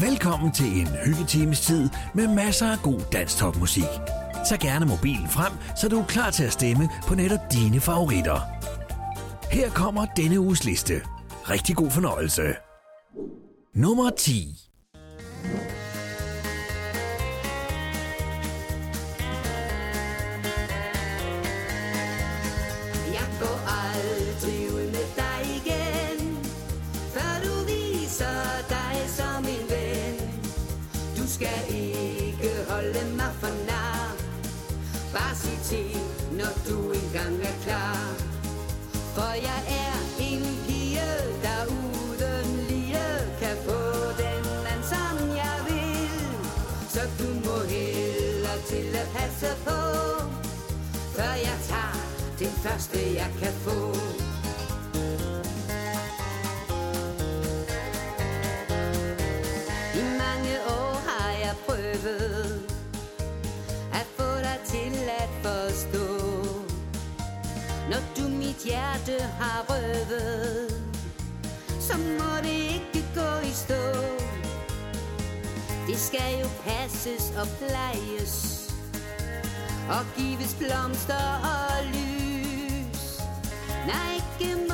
Velkommen til en hyggetimes tid med masser af god dansk topmusik. Tag gerne mobilen frem, så du er klar til at stemme på netop dine favoritter. Her kommer denne uges liste. Rigtig god fornøjelse. Nummer 10 se, når du engang er klar. For jeg er en pige, der uden lige kan få den mand, som jeg vil. Så du må hellere til at passe på, før jeg tager den første, jeg kan få. mit hjerte har røvet Så må det ikke gå i stå. Det skal jo passes og plejes Og gives blomster og lys. Nej, ikke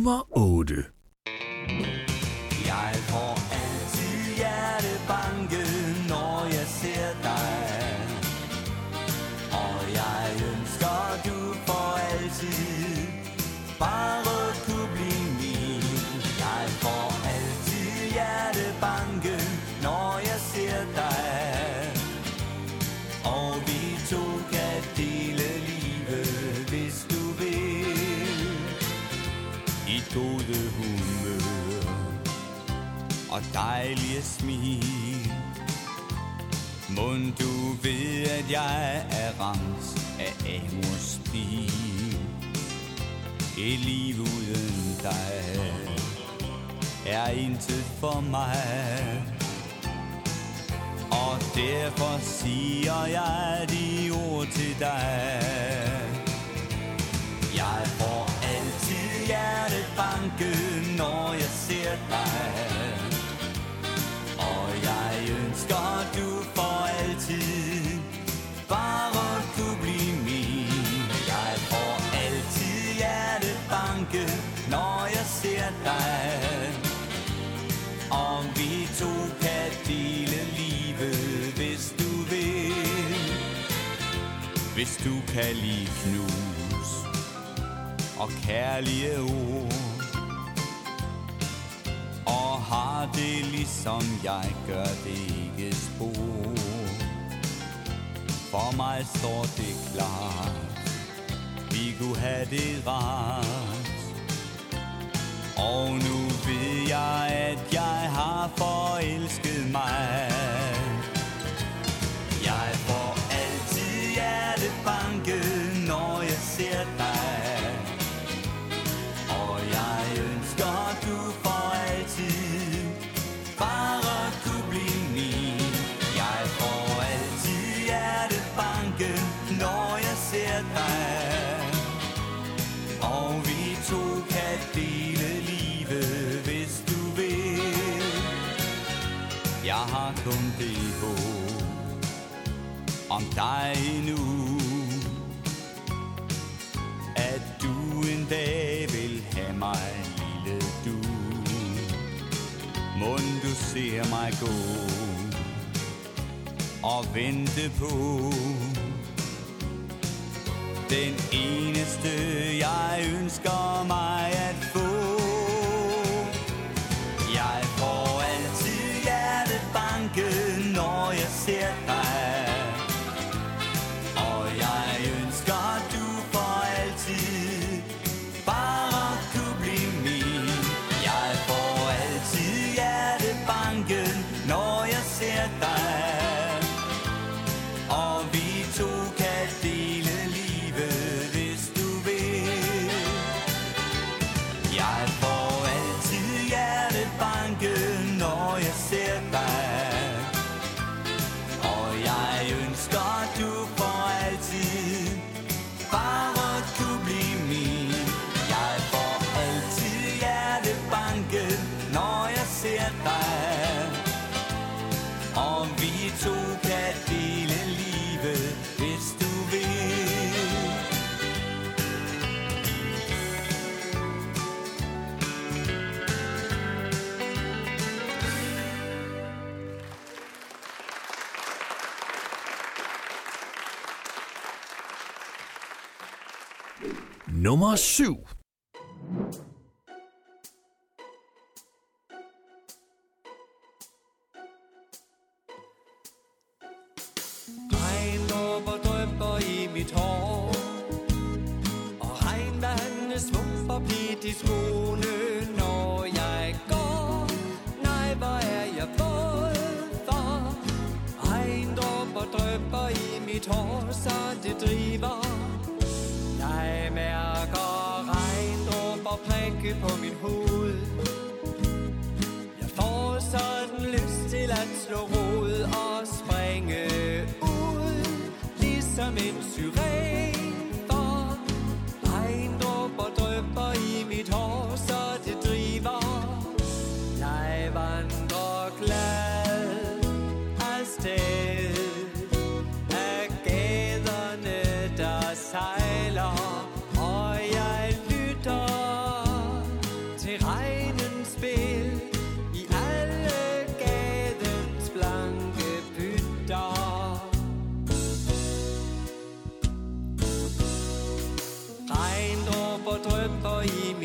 Nummer 8. dejlige smil. Mund du ved, at jeg er ramt af Amors pil. Et liv uden dig er intet for mig. Og derfor siger jeg de ord til dig. Jeg får altid hjertet hjertebanke, når jeg ser dig. Du kan lide knus og kærlige ord. Og har det ligesom jeg gør det ikke spor. For mig står det klart Vi kunne have det rart. Og nu ved jeg, at jeg har forelsket mig. Du ser mig gå Og vente på. Den eneste jeg ønsker mig at få Nummer 7. Regndråber drypper i mit hår Og regnvandene svumper blidt i skoene Når jeg går Nej, hvor er jeg våd for Regndråber drypper i mit hår Så det regndråber på min hoved. Jeg får sådan lyst til at slå rod og springe ud Ligesom en syren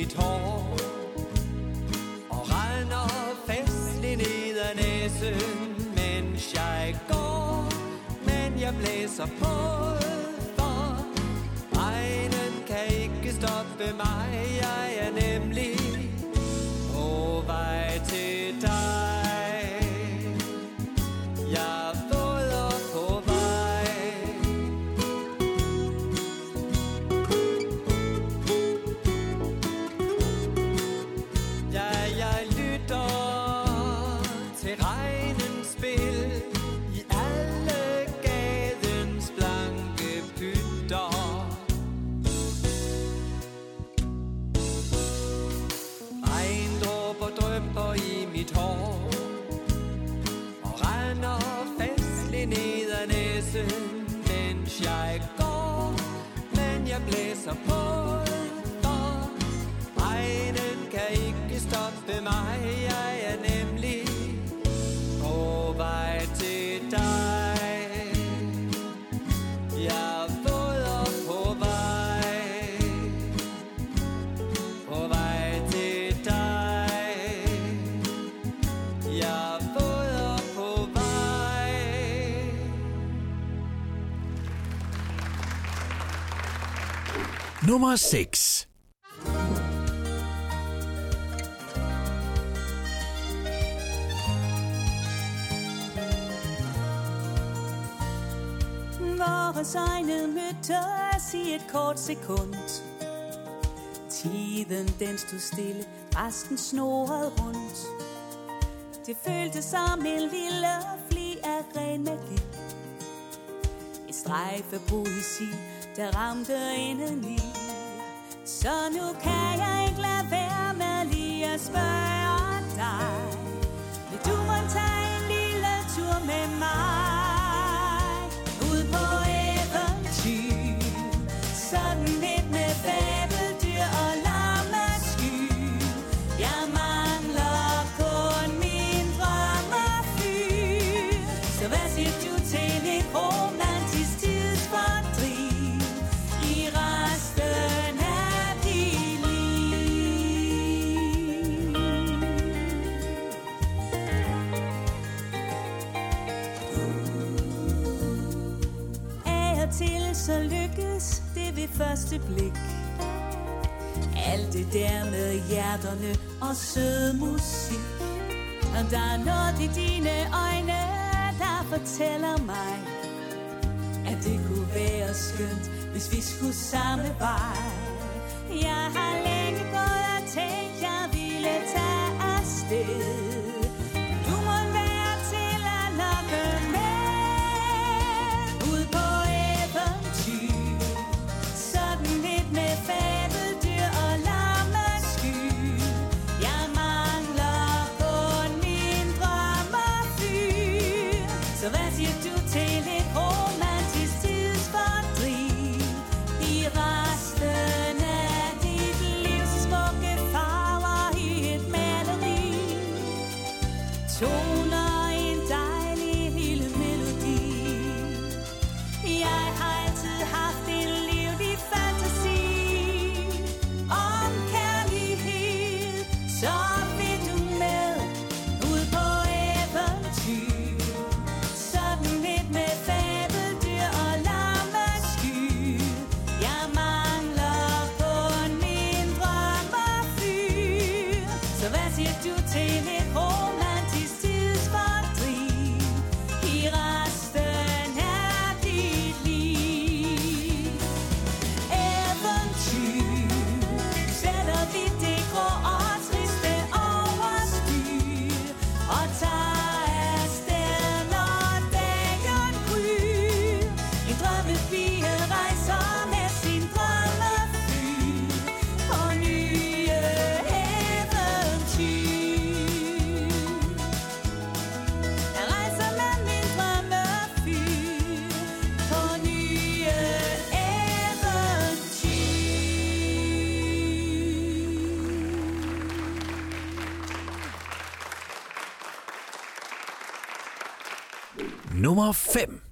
sit hår Og regner festlig ned ad næsen Mens jeg går Men jeg blæser på For. Regnen kan ikke stoppe mig nummer 6. Vores egne mødtes i et kort sekund. Tiden den stod stille, resten snorede rundt. Det føltes som en lille fli af ren magi. Et strejf af poesi, der ramte indeni så nu kan jeg ikke lade være med lige at spørge dig. Vil du må tage en lille tur med mig? første blik. Alt det der med hjerterne og sød musik. Der er noget i dine øjne, der fortæller mig At det kunne være skønt, hvis vi skulle samme vej. nummer 5.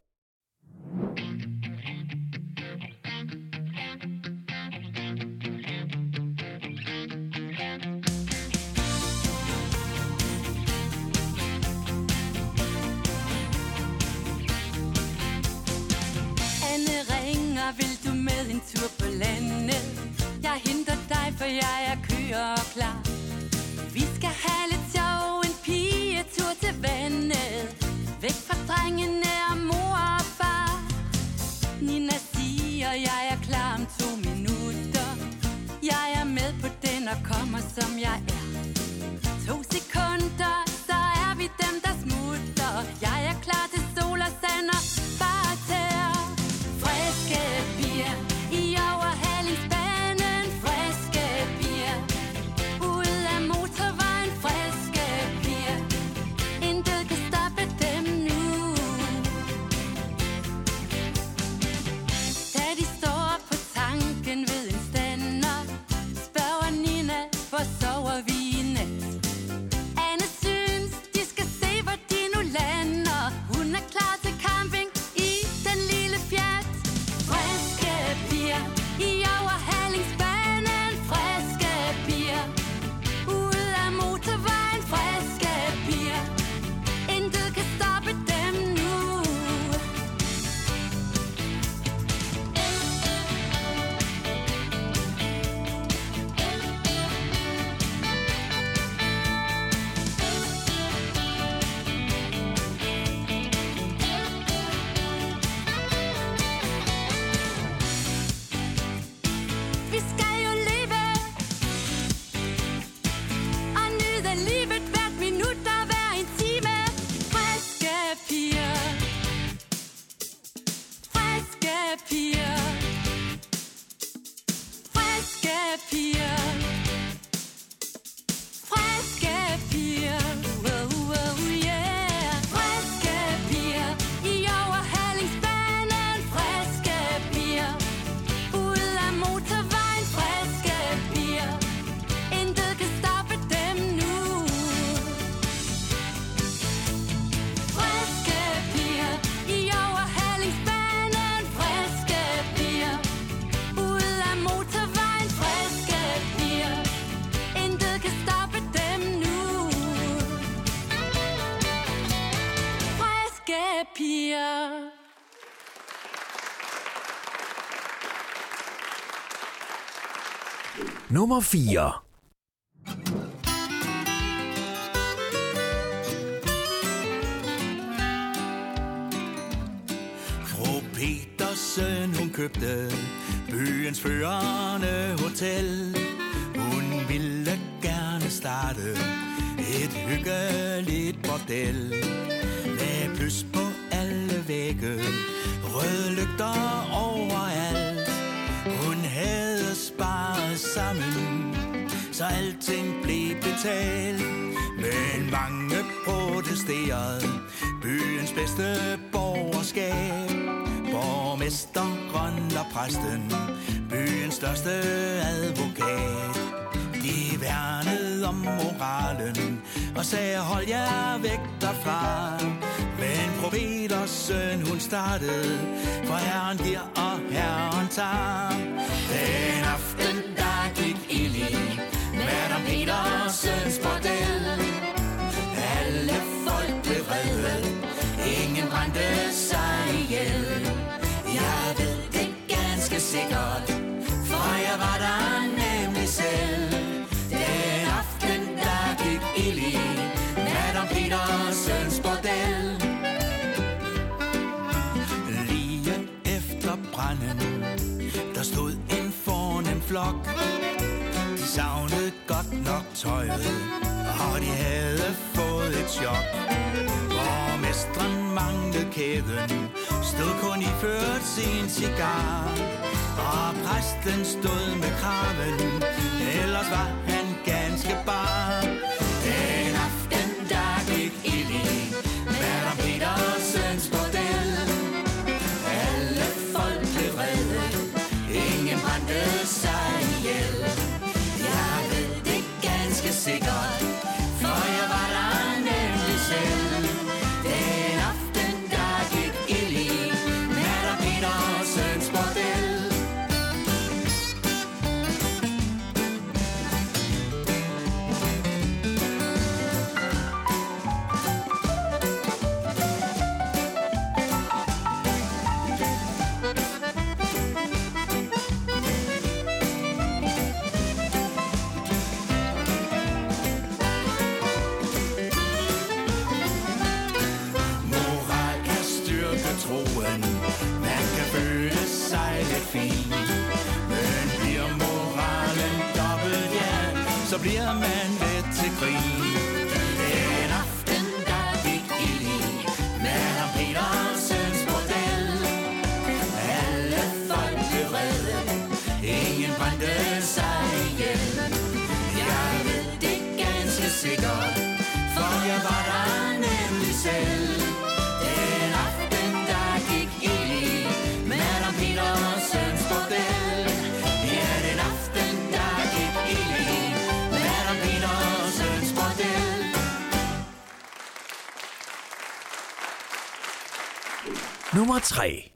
Nummer 4. Fru Petersen, hun købte byens førende hotel. Hun ville gerne starte et hyggeligt bordel. Med plus på alle vægge, røde lygter overalt. Sammen, så alting blev betalt. Men mange protesterede byens bedste borgerskab. Borgmesteren og præsten, byens største advokat. De værnede om moralen og sagde, hold jer væk derfra. Men profeters søn, hun startede, for herren giver og herren tager. Den aften, Petersens bordel. Alle folk blev vrede, ingen brændte sig ihjel. Jeg ved det ganske sikkert, for jeg var der nemlig selv. Den aften, der gik ild i Madame Petersens bordel. Lige efter branden, der stod en fornem flok. De savnede godt nok og de havde fået et chok. Borgmesteren manglede kæden, stod kun i ført sin cigar. Og præsten stod med kraven, ellers var han ganske bar. Ganske fin Men bliver moralen dobbelt ja Så bliver man let til grin. Nummer 3.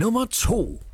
Nummer 2.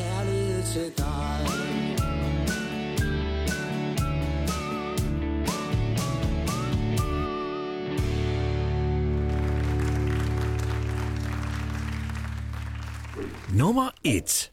kærlighed til dig. Nummer 1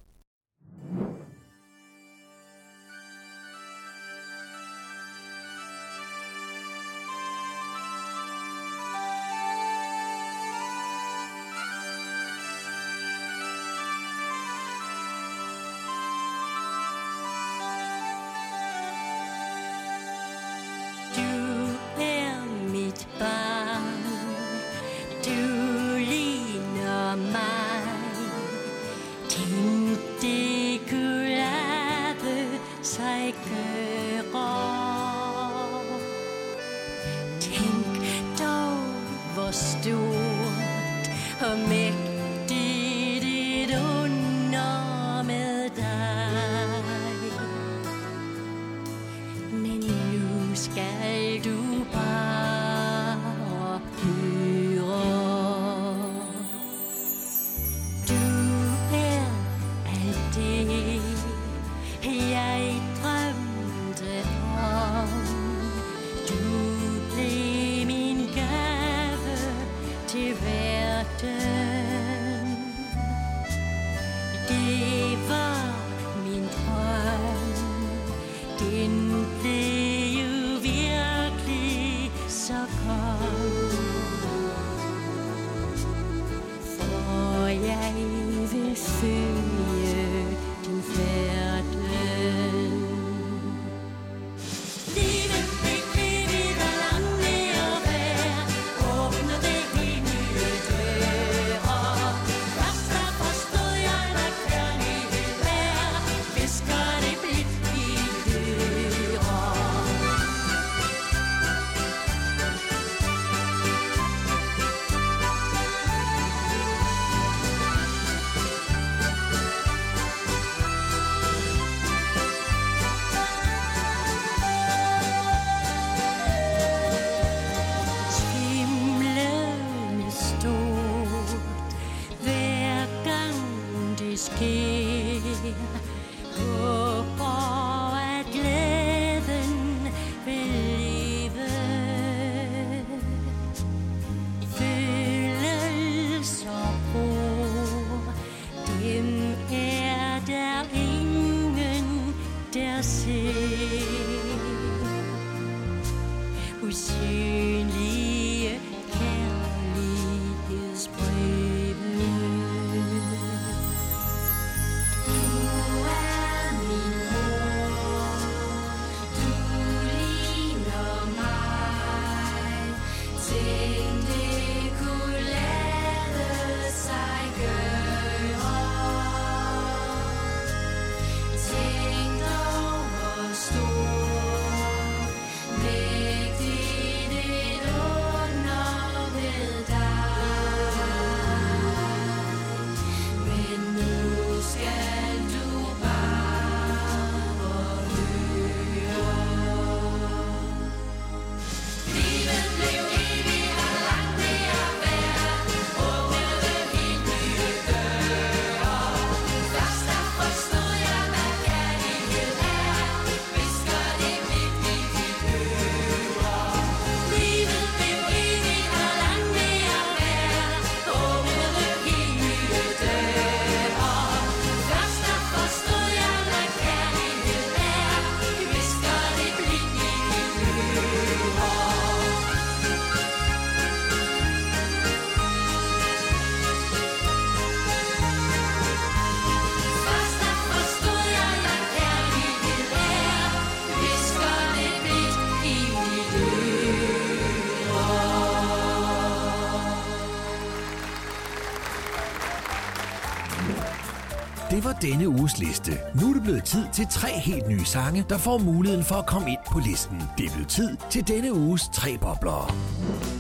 denne uges liste. Nu er det blevet tid til tre helt nye sange, der får muligheden for at komme ind på listen. Det er blevet tid til denne uges tre bobler.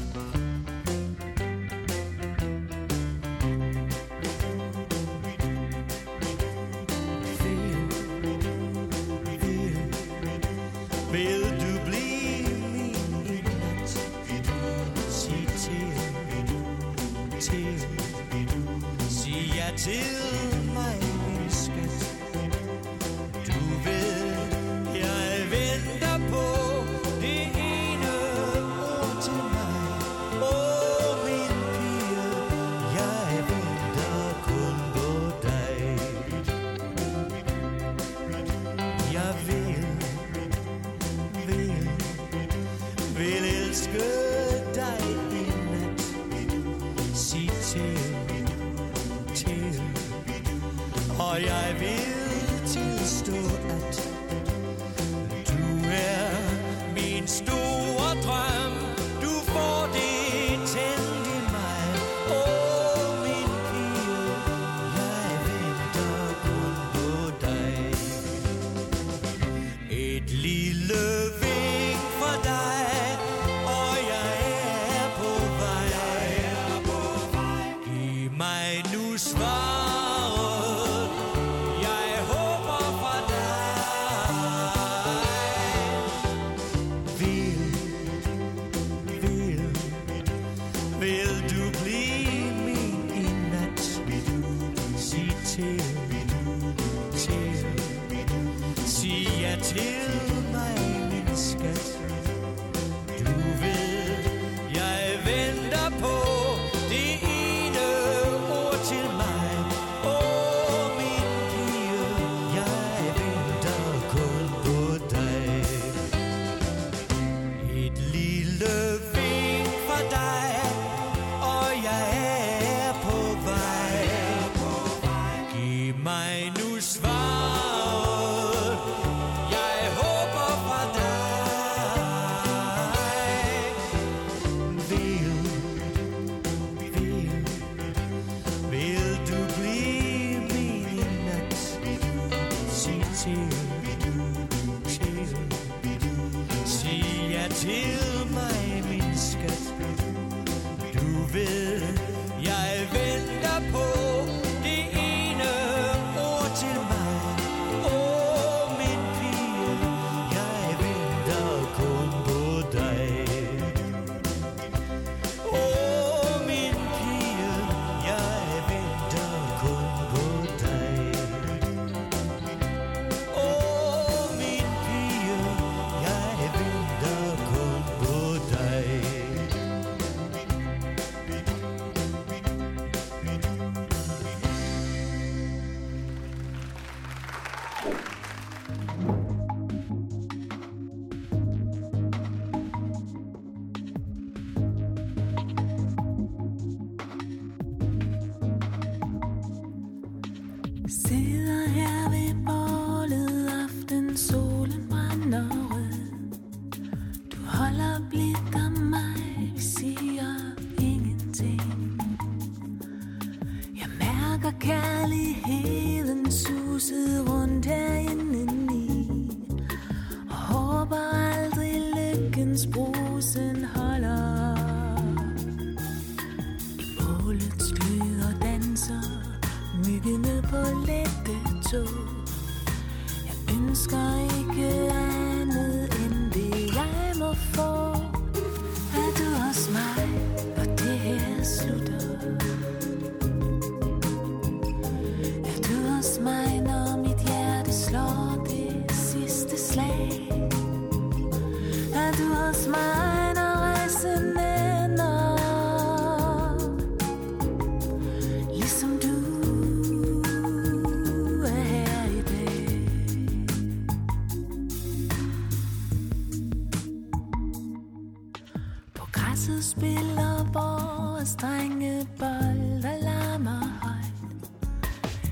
Græsset spiller vores drenge bold og larmer højt.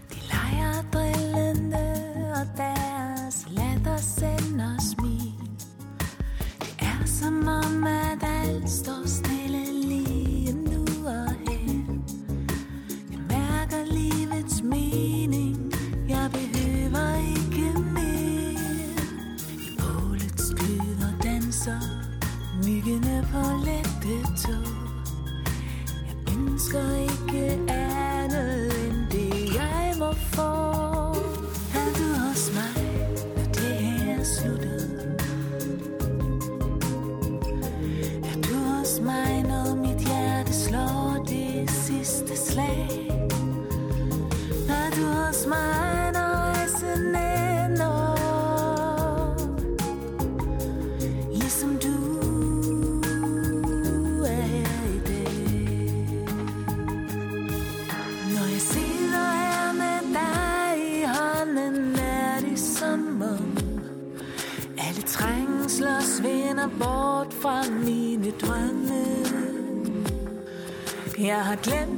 De leger drillende, og deres latter sender smil. Det er som om, at alt står stille lige nu og her. Jeg mærker livets mening, jeg behøver ikke mere. I bålet skyder danser, myggene på lænd. tiptoe. Er hat Lemon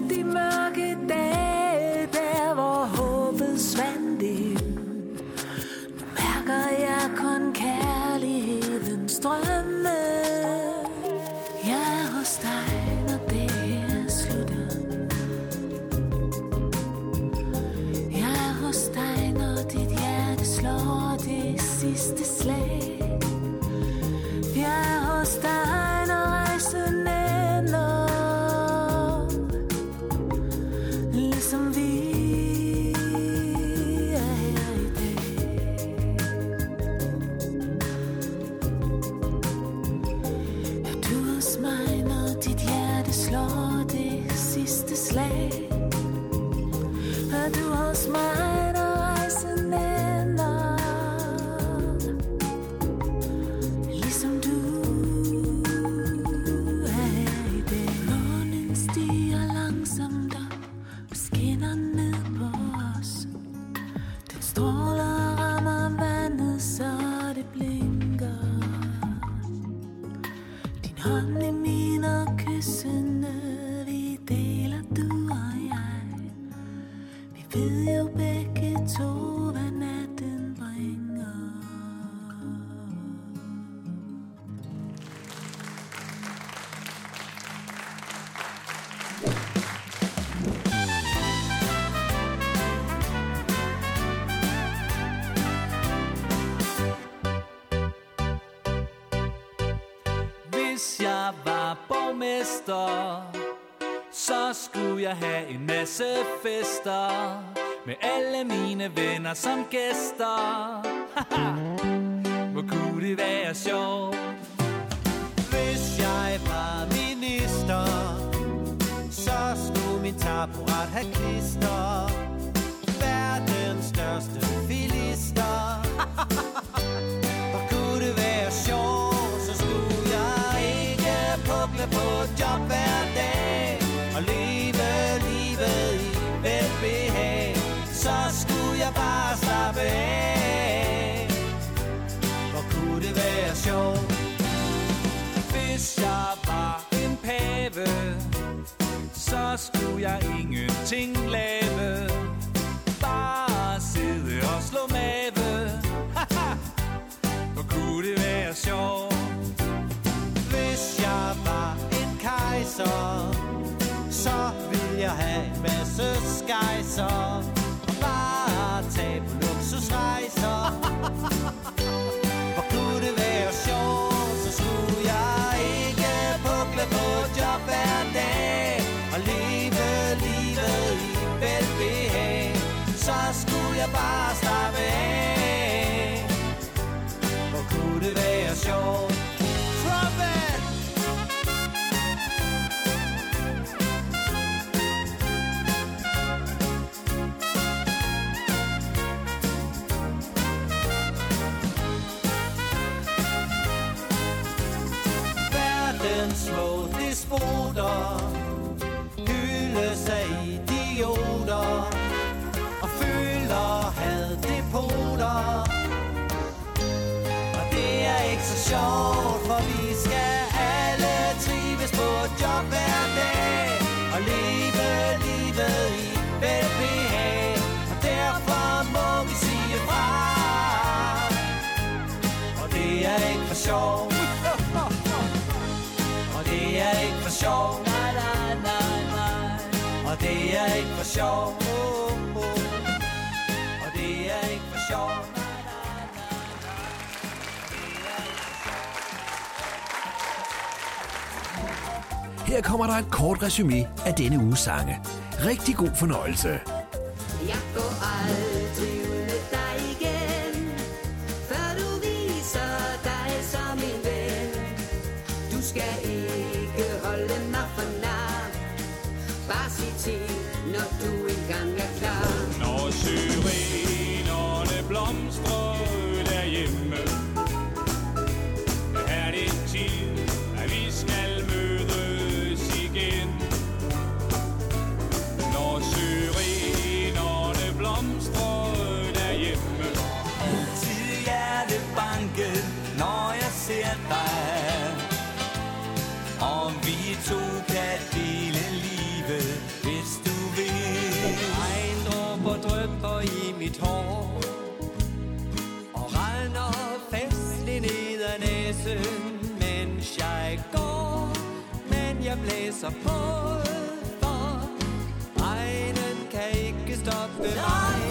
Hvis jeg var borgmester, så skulle jeg have en masse fester med alle mine venner som gæster. Haha, Hvor kunne det være sjovt? Hvis jeg var minister, så skulle min taburet have klister. Verdens største filister. Hvor kunne det være sjovt, job hver dag. Og leve livet i velbehag. Så skulle jeg bare slappe af. Hvor kunne det være sjovt. Hvis jeg var en pave, så skulle jeg ingenting lave. Bare sidde og slå mave. Hvor kunne det være sjovt? Skejser så vil jeg have en masse skejser. Og bare tage på luksusrejser. kort resume af denne uges sange. Rigtig god fornøjelse. Jeg går aldrig ud med dig igen Før du viser dig som en ven Du skal ikke holde mig for nar Bare sig til, når du engang er klar Når syrenerne blomstrer derhjemme Er det tid, Men jeg blæser på For regnen kan ikke stoppe mig